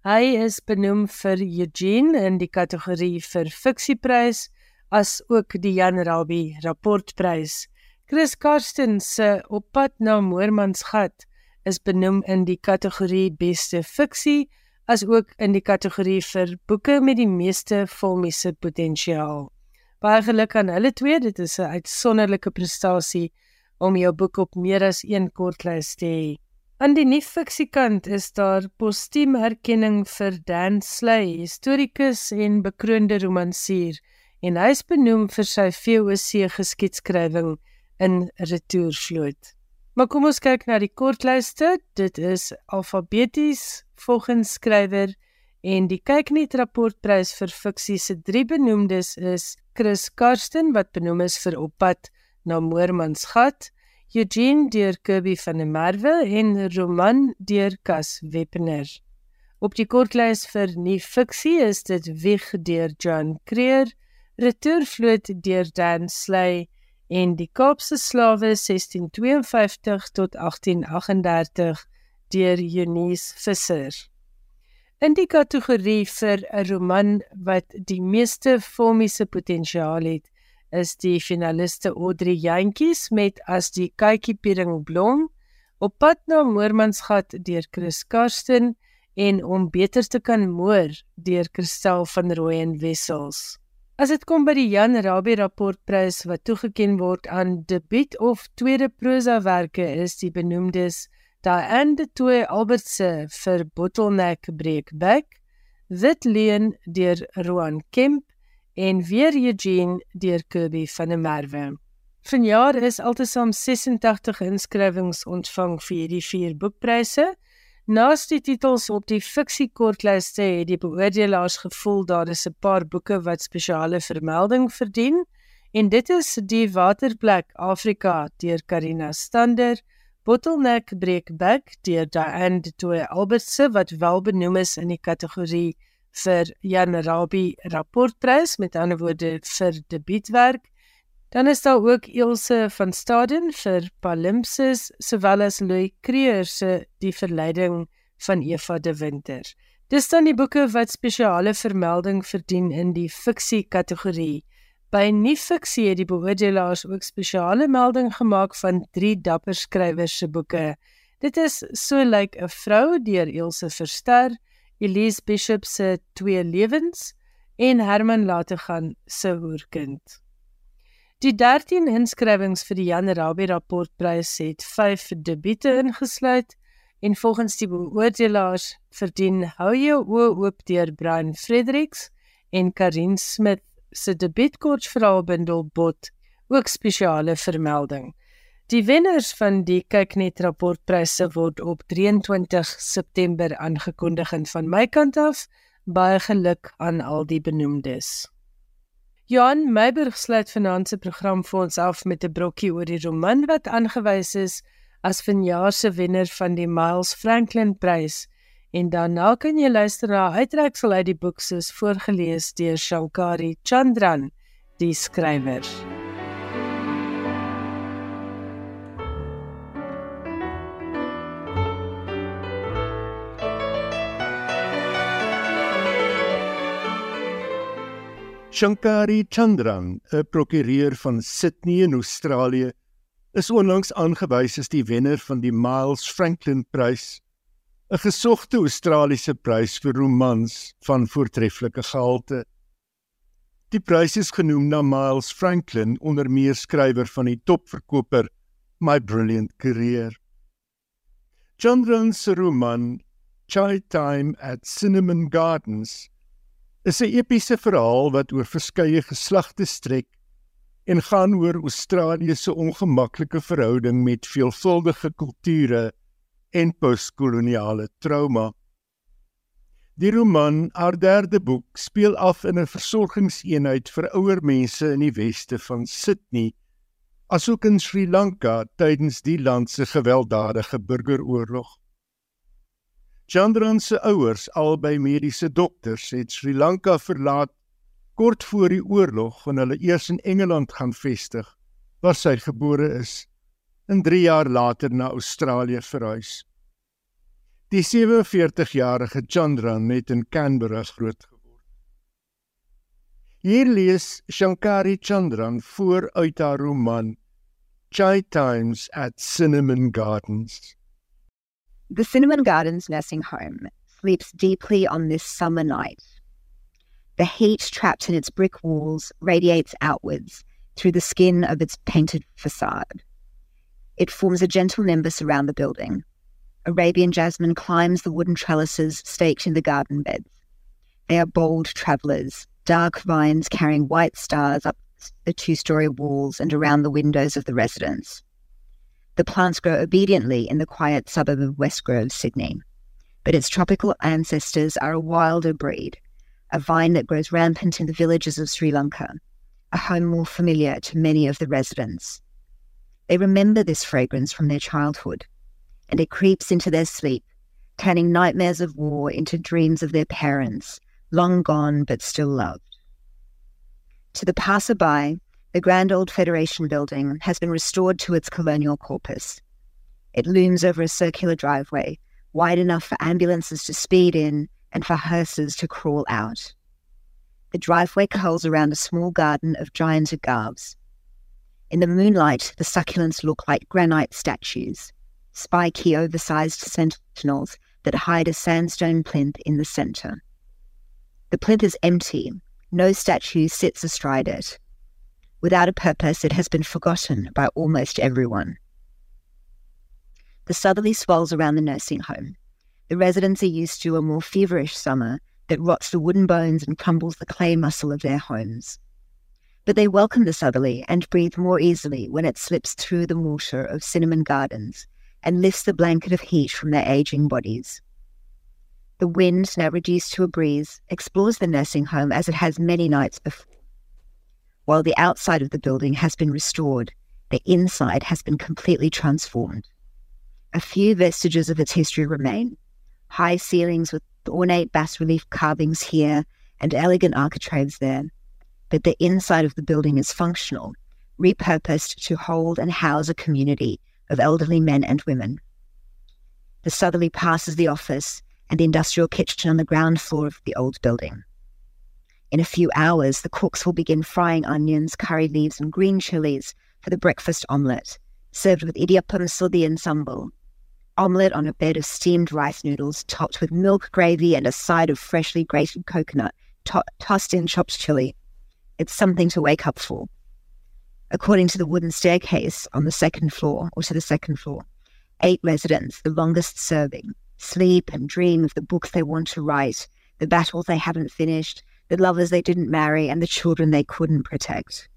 Hy is benoem vir Eugene in die kategorie vir fiksieprys as ook die Jan Rabie rapportprys. Chris Karsten se Op pad na Moormansgat is benoem in die kategorie beste fiksie as ook in die kategorie vir boeke met die meeste filmiese potensiaal. Baie geluk aan hulle twee, dit is 'n uitsonderlike prestasie om jou boek op meer as een kortlys te hê. Aan die nie-fiksiekant is daar postuum erkenning vir Dan Sley, historikus en bekroonde romansier, en hy is benoem vir sy VOC geskiedskrywing in Retoursloot. Maar kom ons kyk na die kortlyste. Dit is alfabeties volgens skrywer En die Kyknet rapportprys vir fiksie se drie benoemdes is Chris Karsten wat benoem is vir Oppad na Moormansgat, Eugene deur Kirby van der Merwe en Roman deur Cas Weppener. Op die kortlys vir nuwe fiksie is dit Wieg deur John Creer, Retourvloot deur Dan Slay en Die Kaapse Slawe 1652 tot 1838 deur Eunice Visser. In die kategorie vir 'n roman wat die meeste filmiese potensiaal het, is die finaliste Audrey Jantjies met As die kykie piering blom, Op pad na Moormansgat deur Chris Karsten en Om beter te kan moor deur Christel van Rooyen Wessels. As dit kom by die Jan Rabie rapportprys wat toegekend word aan debuut of tweede prosawerke is die benoemdes Diane de Toey Albertse vir Bottleneck Breakback, Wit Leon deur Roan Kemp en weer Eugene deur Kirby van der Merwe. Vanjaar is altesaam 86 inskrywings ontvang vir hierdie vier boekpryse. Naast die titels op die fiksiekortlyste het die beoordelaars gevoel daar is 'n paar boeke wat spesiale vermelding verdien en dit is Die Waterplek Afrika deur Karina Stander, Bottleneck Breakback deur Diane de Toey Albertse wat wel benoem is in die kategorie vir Jan Rabie rapportprys met ander woorde vir debuutwerk Dan is daar ook Ilse van Staden vir Palimpsest sowel as Louis Creer se Die verleiding van Eva de Winter. Dis dan die boeke wat spesiale vermelding verdien in die fiksie kategorie. By nie fiksie het die beoordelaars ook spesiale melding gemaak van drie dapper skrywers se boeke. Dit is So lyk like 'n vrou deur Ilse Verster, Elise Bishop se Twee lewens en Herman Lategan se Hoerkind. Die 13 inskrywings vir die Jan Rabie rapportprys het 5 debiete ingesluit en volgens die beoordelaars verdien Hou jou oë oop deur Brian Fredericks en Karin Smit se debietkortverhaalbundel Bot ook spesiale vermelding. Die wenners van die Kyknet rapportpryse word op 23 September aangekondig en van my kant af baie geluk aan al die benoemdes. Johan Meiberg sluit vanaand se program vir ons af met 'n brokkie oor die roman wat aangewys is as vanjaar se wenner van die Miles Franklin Prys. En daarna kan jy luister na uittreksel uit die boek soos voorgeles deur Shankari Chandran, die skrywer. Shankari Chandran, 'n prokureur van Sydney in Australië, is onlangs aangewys as die wenner van die Miles Franklin Prys, 'n gesogte Australiese prys vir romans van voortreffelike gehalte. Die prys is genoem na Miles Franklin, onder meer skrywer van die topverkoper My Brilliant Career. Chandran se roman Chai Time at Cinnamon Gardens is 'n epiese verhaal wat oor verskeie geslagte strek en gaan oor Australië se ongemaklike verhouding met veelvuldige kulture en postkoloniale trauma. Die roman, haar derde boek, speel af in 'n versorgingseenheid vir ouer mense in die weste van Sydney, asook in Sri Lanka tydens die land se gewelddadige burgeroorlog. Chandran se ouers, albei mediese dokters, het Sri Lanka verlaat kort voor die oorlog en hulle eers in Engeland gaan vestig, waar sy gebore is, en 3 jaar later na Australië verhuis. Die 47-jarige Chandran het in Canberra groot geword. Hier lees Shankari Chandran voor uit haar roman Chai Times at Cinnamon Gardens. The Cinnamon Gardens nursing home sleeps deeply on this summer night. The heat trapped in its brick walls radiates outwards through the skin of its painted facade. It forms a gentle nimbus around the building. Arabian jasmine climbs the wooden trellises staked in the garden beds. They are bold travellers, dark vines carrying white stars up the two story walls and around the windows of the residence. The plants grow obediently in the quiet suburb of Westgrove, Sydney. but its tropical ancestors are a wilder breed, a vine that grows rampant in the villages of Sri Lanka, a home more familiar to many of the residents. They remember this fragrance from their childhood, and it creeps into their sleep, turning nightmares of war into dreams of their parents, long gone but still loved. To the passerby, the grand old Federation building has been restored to its colonial corpus. It looms over a circular driveway, wide enough for ambulances to speed in and for hearses to crawl out. The driveway curls around a small garden of giant agavs. In the moonlight, the succulents look like granite statues, spiky, oversized sentinels that hide a sandstone plinth in the center. The plinth is empty, no statue sits astride it. Without a purpose, it has been forgotten by almost everyone. The southerly swells around the nursing home. The residents are used to a more feverish summer that rots the wooden bones and crumbles the clay muscle of their homes. But they welcome the southerly and breathe more easily when it slips through the mortar of cinnamon gardens and lifts the blanket of heat from their aging bodies. The wind, now reduced to a breeze, explores the nursing home as it has many nights before. While the outside of the building has been restored, the inside has been completely transformed. A few vestiges of its history remain high ceilings with ornate bas relief carvings here and elegant architraves there. But the inside of the building is functional, repurposed to hold and house a community of elderly men and women. The southerly passes the office and the industrial kitchen on the ground floor of the old building. In a few hours, the cooks will begin frying onions, curry leaves, and green chilies for the breakfast omelette, served with idiyappam sodhi and sambal. Omelette on a bed of steamed rice noodles, topped with milk gravy and a side of freshly grated coconut, to- tossed in chopped chili. It's something to wake up for. According to the wooden staircase on the second floor, or to the second floor, eight residents, the longest serving, sleep and dream of the books they want to write, the battles they haven't finished, the lovers they didn't marry, and the children they couldn't protect.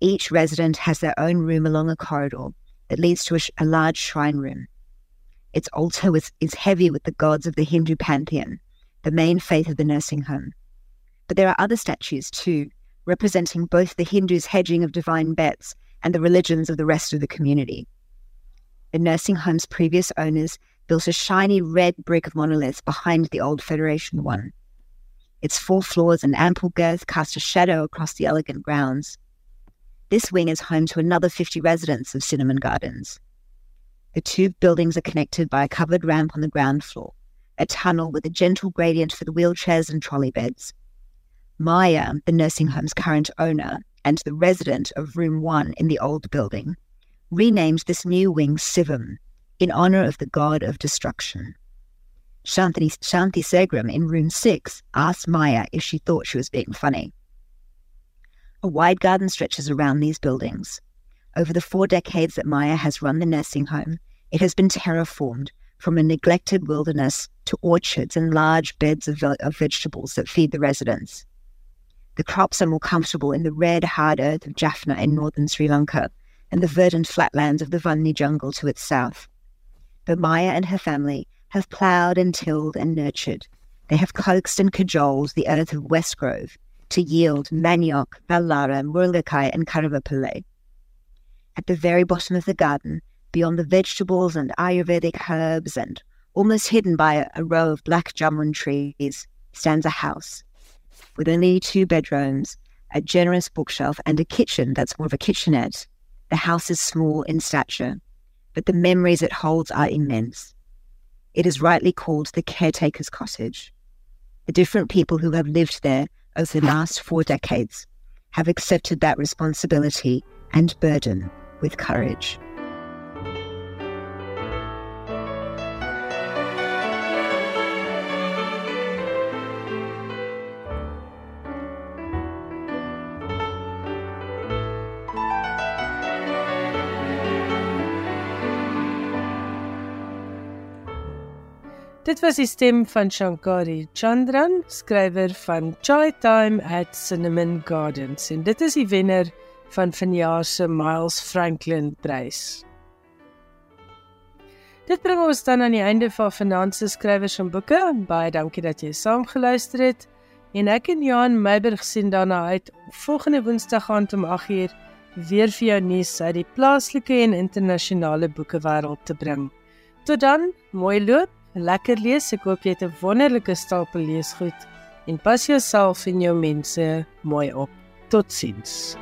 Each resident has their own room along a corridor that leads to a, sh- a large shrine room. Its altar is, is heavy with the gods of the Hindu pantheon, the main faith of the nursing home. But there are other statues too, representing both the Hindus' hedging of divine bets and the religions of the rest of the community. The nursing home's previous owners built a shiny red brick monolith behind the old Federation one. Its four floors and ample girth cast a shadow across the elegant grounds. This wing is home to another 50 residents of Cinnamon Gardens. The two buildings are connected by a covered ramp on the ground floor, a tunnel with a gentle gradient for the wheelchairs and trolley beds. Maya, the nursing home's current owner and the resident of room one in the old building, renamed this new wing Sivam in honor of the god of destruction. Shanti, Shanti Segram in room six asked Maya if she thought she was being funny. A wide garden stretches around these buildings. Over the four decades that Maya has run the nursing home, it has been terraformed from a neglected wilderness to orchards and large beds of, of vegetables that feed the residents. The crops are more comfortable in the red, hard earth of Jaffna in northern Sri Lanka and the verdant flatlands of the Vanni jungle to its south. But Maya and her family have ploughed and tilled and nurtured. They have coaxed and cajoled the earth of West Grove to yield manioc, ballara, murungakai, and karavapillai. At the very bottom of the garden, beyond the vegetables and Ayurvedic herbs, and almost hidden by a, a row of black jamun trees, stands a house with only two bedrooms, a generous bookshelf, and a kitchen that's more of a kitchenette. The house is small in stature, but the memories it holds are immense. It is rightly called the caretaker's cottage. The different people who have lived there over the last four decades have accepted that responsibility and burden with courage. Dit was die stem van Shankari Chandran, skrywer van Chai Time at Cinnamon Gardens en dit is die wenner van vanjaar se Miles Franklin Prys. Dit bring ons dan aan die einde van Finansie Skrywers en Boeke. Baie dankie dat jy saam geluister het. En ek en Johan Meiberg sien daarna uit volgende Woensdag aand om 8uur weer vir jou nuus uit die plaaslike en internasionale boekewêreld te bring. Tot dan, mooi loop, lekker lees. Ek hoop jy het 'n wonderlike stapel leesgoed en pas jouself en jou mense mooi op. Totsiens.